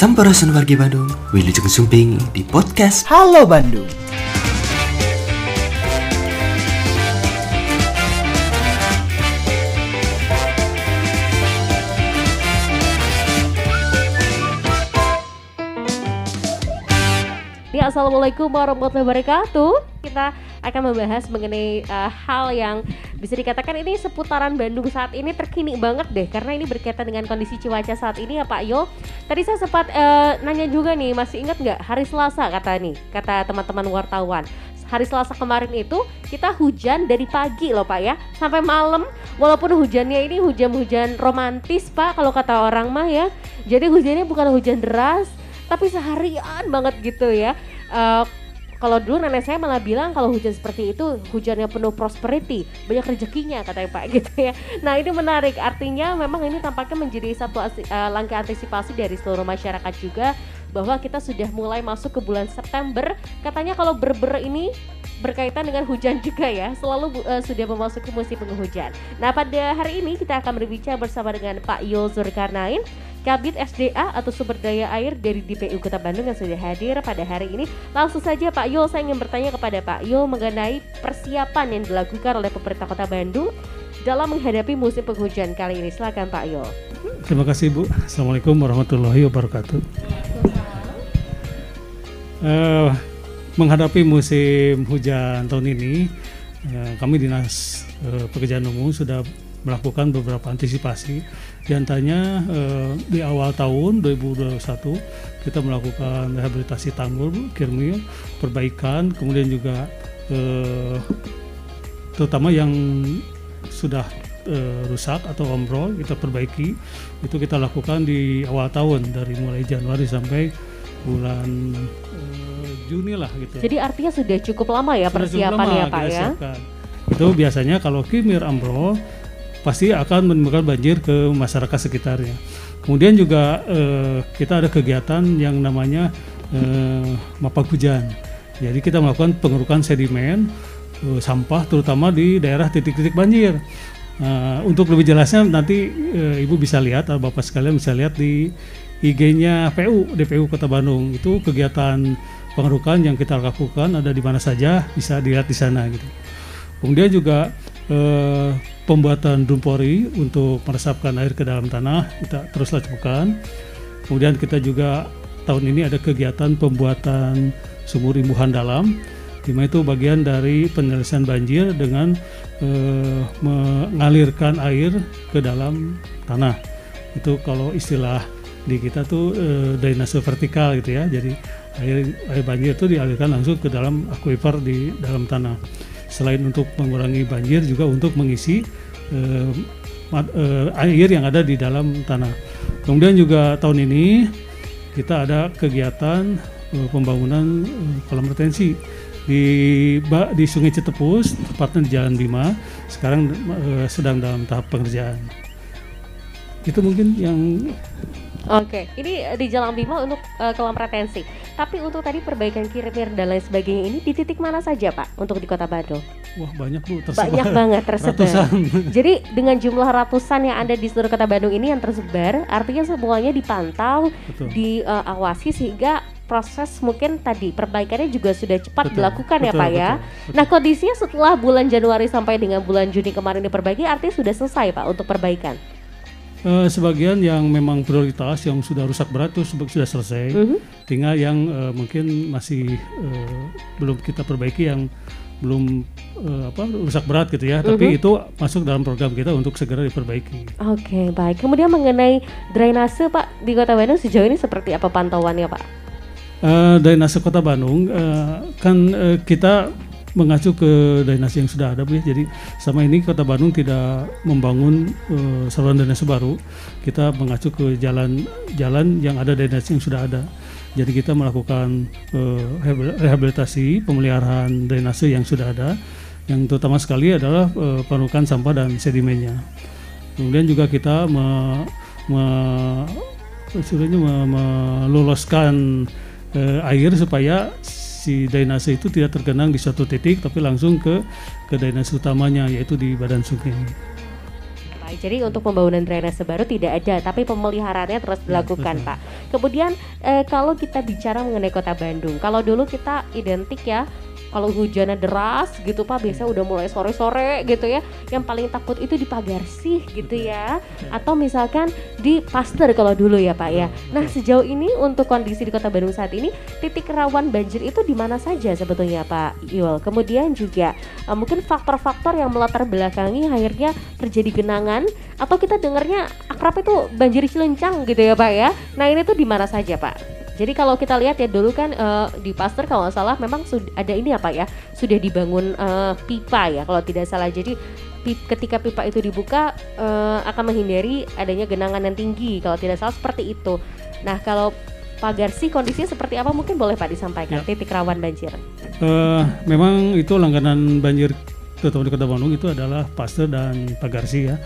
Sampurasun wargi Bandung, Wilujeng Sumping di podcast Halo Bandung. Ya, Assalamualaikum warahmatullahi wabarakatuh. Kita akan membahas mengenai uh, hal yang bisa dikatakan ini seputaran Bandung saat ini terkini banget deh karena ini berkaitan dengan kondisi cuaca saat ini ya Pak Yo. Tadi saya sempat uh, nanya juga nih, masih ingat nggak hari Selasa kata nih, kata teman-teman wartawan. Hari Selasa kemarin itu kita hujan dari pagi loh Pak ya sampai malam walaupun hujannya ini hujan-hujan romantis Pak kalau kata orang mah ya. Jadi hujannya bukan hujan deras tapi seharian banget gitu ya. Uh, kalau dulu nenek saya malah bilang kalau hujan seperti itu hujannya penuh prosperity, banyak rezekinya katanya Pak gitu ya. Nah ini menarik, artinya memang ini tampaknya menjadi satu uh, langkah antisipasi dari seluruh masyarakat juga bahwa kita sudah mulai masuk ke bulan September. Katanya kalau berber ini berkaitan dengan hujan juga ya, selalu uh, sudah memasuki musim penghujan. Nah pada hari ini kita akan berbicara bersama dengan Pak Yul Zulkarnain Kabit SDA atau Sumber Daya Air dari DPU Kota Bandung yang sudah hadir pada hari ini. Langsung saja Pak Yul, saya ingin bertanya kepada Pak Yul mengenai persiapan yang dilakukan oleh pemerintah Kota Bandung dalam menghadapi musim penghujan kali ini. Silakan Pak Yul. Terima kasih Bu. Assalamualaikum warahmatullahi wabarakatuh. Uh, menghadapi musim hujan tahun ini, uh, kami dinas uh, pekerjaan umum sudah melakukan beberapa antisipasi. Di antaranya eh, di awal tahun 2021 kita melakukan rehabilitasi tanggul, kirmil, perbaikan, kemudian juga eh, terutama yang sudah eh, rusak atau ambrol kita perbaiki. Itu kita lakukan di awal tahun dari mulai Januari sampai bulan eh, Juni lah gitu. Jadi artinya sudah cukup lama ya persiapan ya Pak ya. Siapkan. Itu biasanya kalau kimir ambrol pasti akan menimbulkan banjir ke masyarakat sekitarnya. Kemudian juga eh, kita ada kegiatan yang namanya eh, mapak hujan. Jadi kita melakukan pengerukan sedimen eh, sampah terutama di daerah titik-titik banjir. Uh, untuk lebih jelasnya nanti uh, ibu bisa lihat atau bapak sekalian bisa lihat di IG-nya PU DPU Kota Bandung itu kegiatan pengerukan yang kita lakukan ada di mana saja bisa dilihat di sana gitu. Kemudian juga eh, pembuatan dumpori untuk meresapkan air ke dalam tanah kita terus lakukan. Kemudian kita juga tahun ini ada kegiatan pembuatan sumur imbuhan dalam, di mana itu bagian dari penyelesaian banjir dengan eh, mengalirkan air ke dalam tanah. Itu kalau istilah di kita tuh eh, drainase vertikal gitu ya. Jadi air air banjir itu dialirkan langsung ke dalam aquifer di dalam tanah selain untuk mengurangi banjir juga untuk mengisi uh, uh, air yang ada di dalam tanah. Kemudian juga tahun ini kita ada kegiatan uh, pembangunan uh, kolam retensi di di Sungai Cetepus, tepatnya di Jalan Bima. Sekarang uh, sedang dalam tahap pengerjaan. Itu mungkin yang Oke, ini di Jalan Bima untuk uh, kolam retensi. Tapi untuk tadi perbaikan kirimir dan lain sebagainya ini di titik mana saja Pak untuk di Kota Bandung? Wah banyak Bu tersebar. Banyak banget tersebar. Ratusan. Jadi dengan jumlah ratusan yang ada di seluruh Kota Bandung ini yang tersebar, artinya semuanya dipantau, Betul. diawasi sehingga proses mungkin tadi perbaikannya juga sudah cepat betul, dilakukan betul, ya Pak ya. Betul, betul. Nah kondisinya setelah bulan Januari sampai dengan bulan Juni kemarin diperbaiki artinya sudah selesai Pak untuk perbaikan. Uh, sebagian yang memang prioritas yang sudah rusak berat itu sudah selesai. Mhm. -huh. Tinggal yang uh, mungkin masih uh, belum kita perbaiki yang belum uh, apa rusak berat gitu ya. Uh -huh. Tapi mhm. itu masuk dalam program kita untuk segera diperbaiki. Oke, okay, baik. Kemudian mengenai drainase Pak di Kota Bandung sejauh ini seperti apa pantauannya Pak? Uh, drainase Kota Bandung uh, kan uh, kita mengacu ke drainase yang sudah ada ya. Jadi sama ini Kota Bandung tidak membangun uh, saluran drainase baru. Kita mengacu ke jalan-jalan yang ada drainase yang sudah ada. Jadi kita melakukan uh, rehabilitasi pemeliharaan drainase yang sudah ada. Yang terutama sekali adalah uh, penurunan sampah dan sedimennya. Kemudian juga kita me, me, me, meloloskan uh, air supaya si drainase itu tidak tergenang di suatu titik tapi langsung ke ke drainase utamanya yaitu di badan sungai. Baik, jadi untuk pembangunan drainase baru tidak ada, tapi pemeliharaannya terus dilakukan, betul. Pak. Kemudian eh, kalau kita bicara mengenai Kota Bandung, kalau dulu kita identik ya kalau hujannya deras gitu Pak, biasa udah mulai sore-sore gitu ya. Yang paling takut itu di Pagarsih gitu ya. Atau misalkan di Pasteur kalau dulu ya Pak ya. Nah, sejauh ini untuk kondisi di Kota Bandung saat ini, titik rawan banjir itu di mana saja sebetulnya Pak Yul? Kemudian juga eh, mungkin faktor-faktor yang melatar belakangi akhirnya terjadi genangan atau kita dengarnya akrab itu banjir cilencang gitu ya Pak ya. Nah, ini tuh di mana saja Pak? Jadi kalau kita lihat ya dulu kan eh, di Pasteur kalau nggak salah memang sudah ada ini apa ya sudah dibangun eh, pipa ya kalau tidak salah. Jadi pi- ketika pipa itu dibuka eh, akan menghindari adanya genangan yang tinggi kalau tidak salah seperti itu. Nah kalau Pagarsi kondisinya seperti apa mungkin boleh Pak disampaikan Ya. titik rawan banjir. Eh, memang itu langganan banjir terutama di Kota Bandung itu adalah Pasteur dan Pagarsi ya.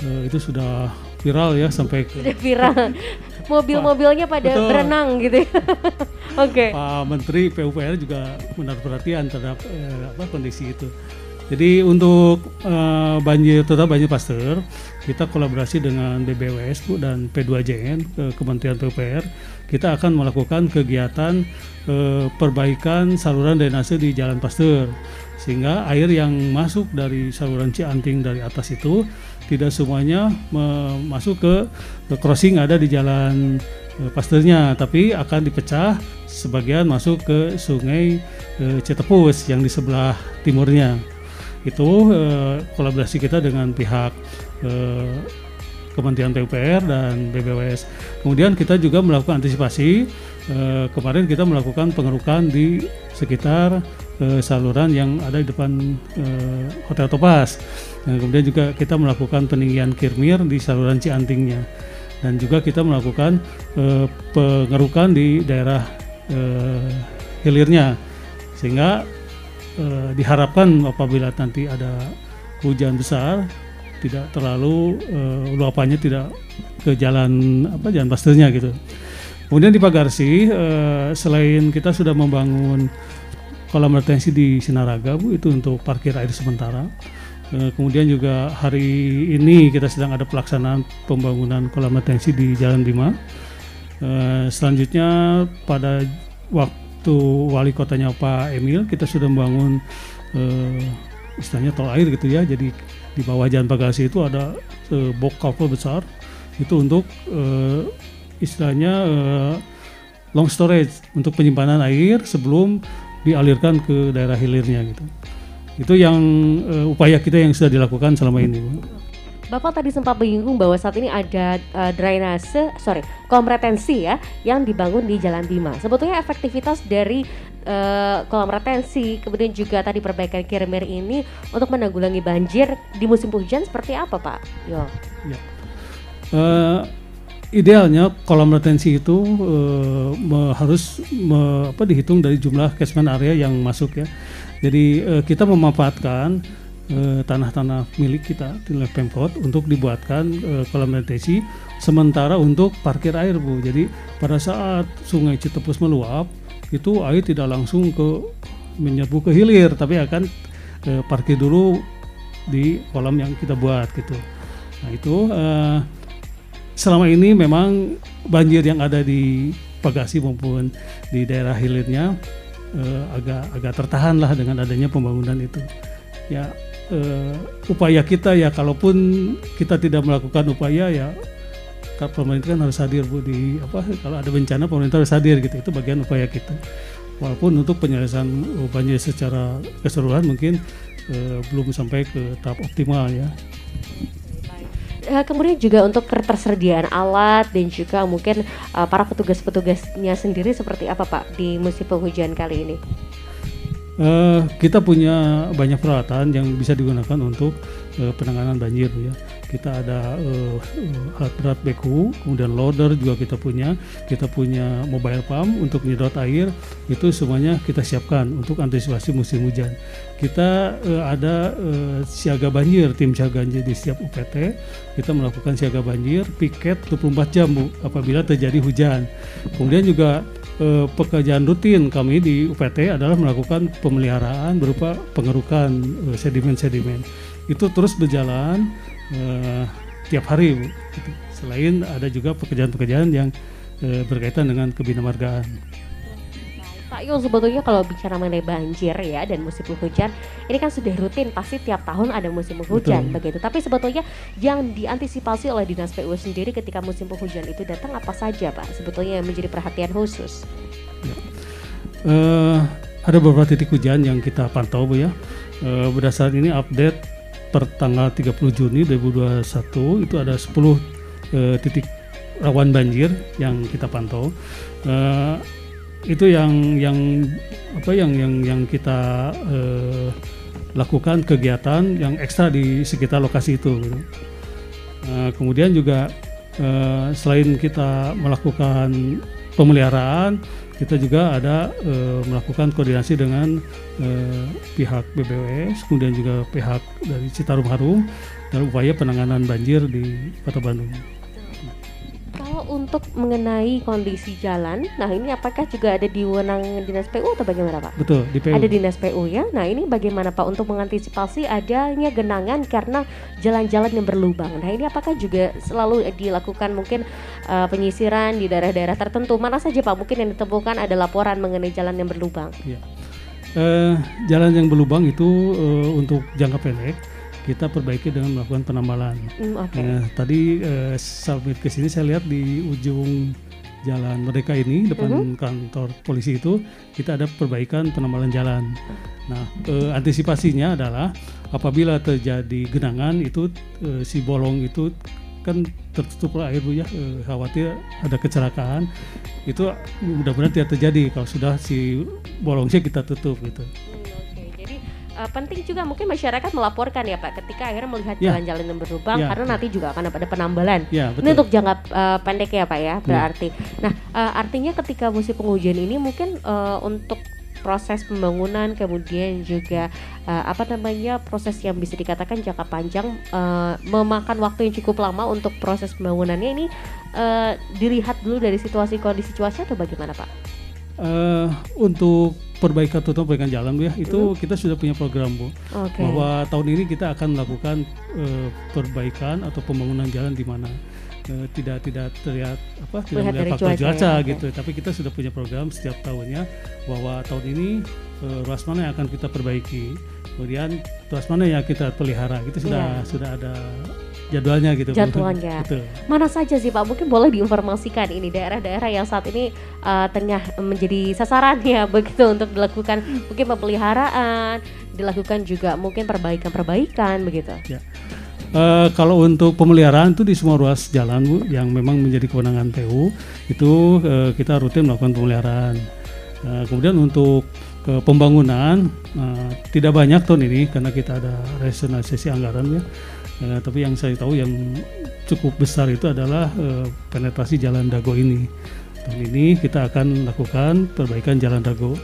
Eh, itu sudah viral ya sampai ke Sudah viral. Mobil-mobilnya pada Betul. berenang gitu ya. Oke. Pak Menteri PUPR juga menaruh perhatian terhadap eh, apa kondisi itu. Jadi untuk eh, banjir tetap banjir Pasteur, kita kolaborasi dengan BBWS Bu dan P2JN ke Kementerian PUPR, kita akan melakukan kegiatan eh, perbaikan saluran drainase di Jalan Pasteur sehingga air yang masuk dari saluran Cianting dari atas itu tidak semuanya masuk ke, crossing ada di jalan eh, Pasteurnya tapi akan dipecah sebagian masuk ke sungai eh, Cetepus yang di sebelah timurnya. Itu eh, kolaborasi kita dengan pihak Kementerian PUPR dan BBWS kemudian kita juga melakukan antisipasi Eh, kemarin kita melakukan pengerukan di sekitar eh, saluran yang ada di depan eh, Hotel Topas. Dan kemudian juga kita melakukan peninggian kirmir di saluran Ciantingnya. Dan juga kita melakukan eh, pengerukan di daerah eh, hilirnya. Sehingga eh, diharapkan apabila nanti ada hujan besar tidak terlalu eh, luapannya tidak ke jalan apa jalan pasternya gitu. Kemudian di Pagarsi, eh, selain kita sudah membangun kolam retensi di Sinaraga, Bu, itu untuk parkir air sementara. Eh, kemudian juga hari ini kita sedang ada pelaksanaan pembangunan kolam retensi di Jalan Bima. Selanjutnya pada waktu wali kotanya Pak Emil, kita sudah membangun istilahnya tol air gitu ya. Jadi di bawah Jalan Pagarsi itu ada eh, bok couple besar itu untuk eh, istilahnya eh, long storage untuk penyimpanan air sebelum dialirkan ke daerah hilirnya gitu. Itu yang eh, upaya kita yang sudah dilakukan selama ini. Bapak tadi sempat menyinggung bahwa saat ini ada eh, drainase, sorry, kolam retensi ya, yang dibangun di Jalan Bima. Sebetulnya efektivitas dari eh, kolam retensi, kemudian juga tadi perbaikan kirmir ini untuk menanggulangi banjir di musim hujan seperti apa, Pak? Yo. Eh, idealnya kolam retensi itu eh, me- harus me- apa dihitung dari jumlah catchment area yang masuk ya. Jadi eh, kita memanfaatkan tanah-tanah milik kita di oleh Pemkot untuk dibuatkan eh, kolam retensi sementara untuk parkir air Bu. Jadi pada saat Sungai Citepus meluap itu air tidak langsung ke menyerbu ke hilir tapi akan eh, parkir dulu di kolam yang kita buat gitu. Nah itu eh, selama ini memang banjir yang ada di Pagasi maupun di daerah hilirnya eh, agak agak tertahan lah dengan adanya pembangunan itu. Ya eh, upaya kita ya kalaupun kita tidak melakukan upaya ya pemerintah kan harus hadir bu di apa kalau ada bencana pemerintah harus hadir gitu itu bagian upaya kita. Walaupun untuk penyelesaian banjir secara keseluruhan mungkin eh, belum sampai ke tahap optimal ya. Eh, kemudian juga untuk ketersediaan alat dan juga mungkin eh, para petugas-petugasnya sendiri seperti apa Pak di musim penghujan kali ini? Eh, kita punya banyak peralatan yang bisa digunakan untuk eh, penanganan banjir ya. Kita ada eh, alat berat beku, kemudian loader juga kita punya. Kita punya mobile pump untuk menyedot air. Itu semuanya kita siapkan untuk antisipasi musim hujan. Kita eh, ada eh, siaga banjir, tim siaga banjir di setiap UPT. Kita melakukan siaga banjir piket 24 jam apabila terjadi hujan. Kemudian juga eh, pekerjaan rutin kami di UPT adalah melakukan pemeliharaan berupa pengerukan eh, sedimen-sedimen. Itu terus berjalan eh, tiap hari Bu. Selain ada juga pekerjaan-pekerjaan yang eh, berkaitan dengan kebinamargaan. Yul sebetulnya kalau bicara mengenai banjir ya dan musim penghujan ini kan sudah rutin pasti tiap tahun ada musim penghujan Betul. begitu tapi sebetulnya yang diantisipasi oleh dinas PU sendiri ketika musim penghujan itu datang apa saja Pak sebetulnya yang menjadi perhatian khusus Eh, ada beberapa titik hujan yang kita pantau Bu ya. Eh, berdasarkan ini update per tanggal 30 Juni 2021 itu ada 10 eh, titik rawan banjir yang kita pantau. Eh, itu yang yang apa yang yang yang kita eh, lakukan kegiatan yang ekstra di sekitar lokasi itu. gitu. Eh, kemudian juga eh, selain kita melakukan pemeliharaan, kita juga ada eh, melakukan koordinasi dengan eh, pihak BBWS, kemudian juga pihak dari Citarum Harum dalam upaya penanganan banjir di Kota Bandung. Kalau untuk mengenai kondisi jalan nah ini apakah juga ada di wewenang dinas PU atau bagaimana Pak Betul, di PU. ada dinas PU ya. Nah ini bagaimana Pak untuk mengantisipasi adanya genangan karena jalan-jalan yang berlubang. Nah ini apakah juga selalu dilakukan mungkin uh, penyisiran di daerah-daerah tertentu? Mana saja Pak mungkin yang ditemukan ada laporan mengenai jalan yang berlubang? Eh, jalan yang berlubang itu eh, untuk jangka pendek kita perbaiki dengan melakukan penambalan. Hmm, Oke. Nah, tadi eh, submit ke sini saya lihat di ujung jalan Merdeka ini depan kantor polisi itu kita ada perbaikan penambalan jalan. Nah, eh, antisipasinya adalah apabila terjadi genangan itu eh, si bolong itu kan tertutup oleh air bu ya khawatir ada kecelakaan itu mudah-mudahan tidak terjadi kalau sudah si bolongnya kita tutup gitu. Uh, penting juga mungkin masyarakat melaporkan ya Pak ketika akhirnya melihat Ya. jalan-jalan yang berlubang Ya, karena ya. nanti juga akan ada penambalan. Ya Ini betul. untuk jangka uh, pendek ya Pak ya berarti. Nah uh, artinya ketika musim penghujan ini mungkin uh, untuk proses pembangunan kemudian juga uh, apa namanya proses yang bisa dikatakan jangka panjang uh, memakan waktu yang cukup lama untuk proses pembangunannya ini uh, dilihat dulu dari situasi kondisi cuaca atau bagaimana Pak? Eh, untuk perbaikan total perbaikan jalan bu ya itu kita sudah punya program bu. Oke. bahwa tahun ini kita akan melakukan eh, perbaikan atau pembangunan jalan di mana eh, tidak tidak terlihat apa tidak Melihat faktor cuaca cuaca, ya, gitu. Tapi kita sudah punya program setiap tahunnya bahwa tahun ini eh, ruas mana yang akan kita perbaiki. Kemudian ruas mana yang kita pelihara itu sudah Iya. sudah ada jadwalnya gitu. Jadwalnya. betul Mana saja sih Pak? Mungkin boleh diinformasikan ini daerah-daerah yang saat ini uh, tengah menjadi sasaran ya begitu untuk dilakukan mungkin pemeliharaan, dilakukan juga mungkin perbaikan-perbaikan begitu. Eh, kalau untuk pemeliharaan itu di semua ruas jalan bu, yang memang menjadi kewenangan PU itu eh, kita rutin melakukan pemeliharaan. Eh, kemudian untuk eh, pembangunan eh, tidak banyak tahun ini karena kita ada rasionalisasi anggaran ya. Eh, tapi yang saya tahu yang cukup besar itu adalah eh, penetrasi jalan Dago ini. Tahun ini kita akan lakukan perbaikan jalan Dago.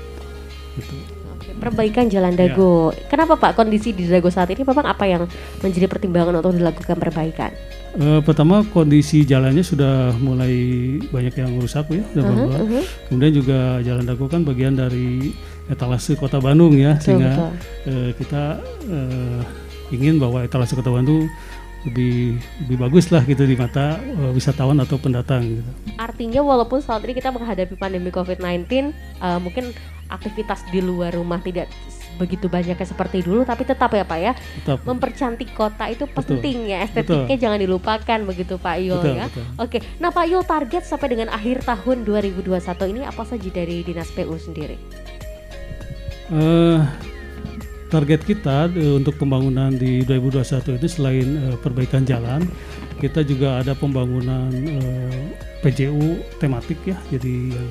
Gitu. Oke, Perbaikan Jalan Ya. Dago. Kenapa Pak kondisi di Dago saat ini memang apa yang menjadi pertimbangan untuk dilakukan perbaikan? Eh, pertama kondisi jalannya sudah mulai banyak yang rusak ya, sudah Mhm, berubah. mhm. Kemudian juga Jalan Dago kan bagian dari etalase Kota Bandung ya, Betul, sehingga betul. eh, kita eh, ingin bahwa etalase Kota Bandung lebih lebih bagus lah gitu di mata eh, wisatawan atau pendatang gitu. Artinya walaupun saat ini kita menghadapi pandemi COVID-19, eh, mungkin aktivitas di luar rumah tidak begitu banyaknya seperti dulu, tapi tetap ya Pak ya, Tetap mempercantik kota itu Betul. penting ya, estetiknya jangan dilupakan begitu Pak Yul betul, ya. betul. Oke, nah Pak Yul target sampai dengan akhir tahun 2021 ini apa saja dari Dinas PU sendiri? Eh, target kita eh, untuk pembangunan di 2021 itu selain eh, perbaikan jalan, kita juga ada pembangunan eh, PJU tematik ya, jadi yang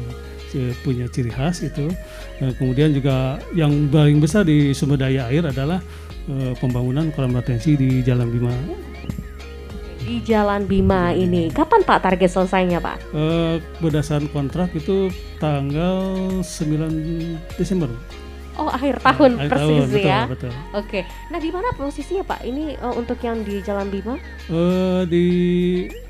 punya ciri khas itu. Eh, kemudian juga yang paling besar di sumber daya air adalah eh, pembangunan kolam retensi di Jalan Bima. Di Jalan Bima ini, kapan Pak target selesainya Pak? Eh, berdasarkan kontrak itu tanggal 9 Desember. Oh akhir tahun Akhir persis tahun, ya. betul. Oke, nah di mana posisinya Pak? Ini eh, untuk yang di Jalan Bima? Eh, di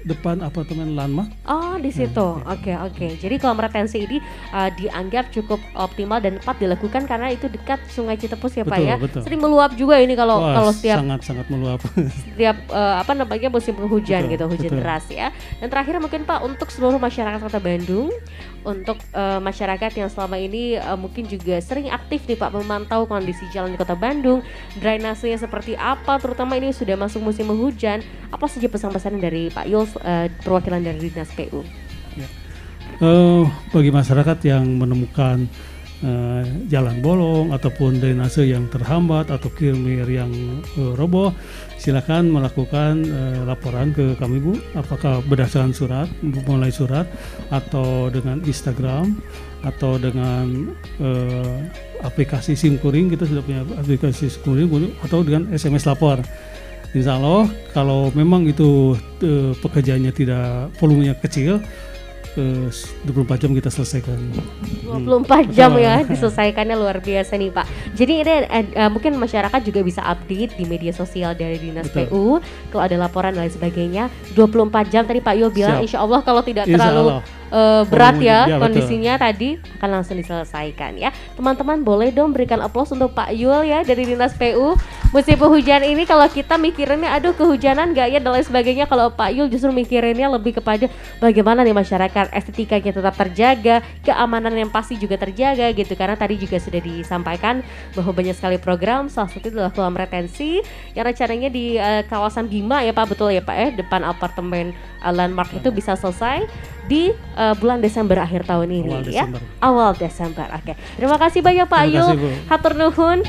depan apartemen Landmark. Oh, di situ. Oke, oke. Jadi kolam retensi ini uh, dianggap cukup optimal dan tepat dilakukan karena itu dekat Sungai Citepus ya, Pak Betul, ya. betul. Sering meluap juga ini kalau Wah, kalau setiap sangat sangat meluap. setiap eh, apa namanya musim penghujan Betul, gitu, hujan betul. deras ya. Dan terakhir mungkin Pak untuk seluruh masyarakat Kota Bandung, untuk eh, masyarakat yang selama ini eh, mungkin juga sering aktif nih Pak memantau kondisi jalan di Kota Bandung, drainasenya seperti apa, terutama ini sudah masuk musim penghujan, apa saja pesan-pesan dari Pak Yul eh, perwakilan dari Dinas PU? Eh, bagi masyarakat yang menemukan eh, jalan bolong ataupun drainase yang terhambat atau kirmir yang eh, roboh, silakan melakukan eh, laporan ke kami Bu. Apakah berdasarkan surat, mulai surat atau dengan Instagram atau dengan eh, aplikasi SIMkuring kita sudah punya aplikasi SIMkuring atau dengan SMS lapor. Insya Allah kalau memang itu eh, pekerjaannya tidak volumenya kecil eh, 24 jam kita selesaikan. 24 jam Betul. ya diselesaikannya luar biasa nih Pak. Jadi ini eh, mungkin masyarakat juga bisa update di media sosial dari Dinas Betul. PU kalau ada laporan dan lain sebagainya. 24 jam tadi Pak Yul bilang Siap. insya Allah kalau tidak Insya terlalu Allah. eh, berat ya ya, betul. kondisinya tadi akan langsung diselesaikan ya. Teman-teman boleh dong berikan aplaus untuk Pak Yul ya dari Dinas PU. Musim penghujan ini kalau kita mikirinnya aduh kehujanan gak ya dan lain sebagainya kalau Pak Yul justru mikirinnya lebih kepada bagaimana nih masyarakat estetikanya tetap terjaga, keamanan yang pasti juga terjaga gitu karena tadi juga sudah disampaikan bahwa banyak sekali program salah satu adalah kolam retensi yang rencananya di eh, kawasan Bima ya Pak. Betul ya Pak ya depan apartemen eh, landmark itu bisa selesai di eh, bulan Desember akhir tahun ini Awal ya. Desember. awal Desember oke. Terima kasih banyak Pak Terima Ayu. kasih, hatur nuhun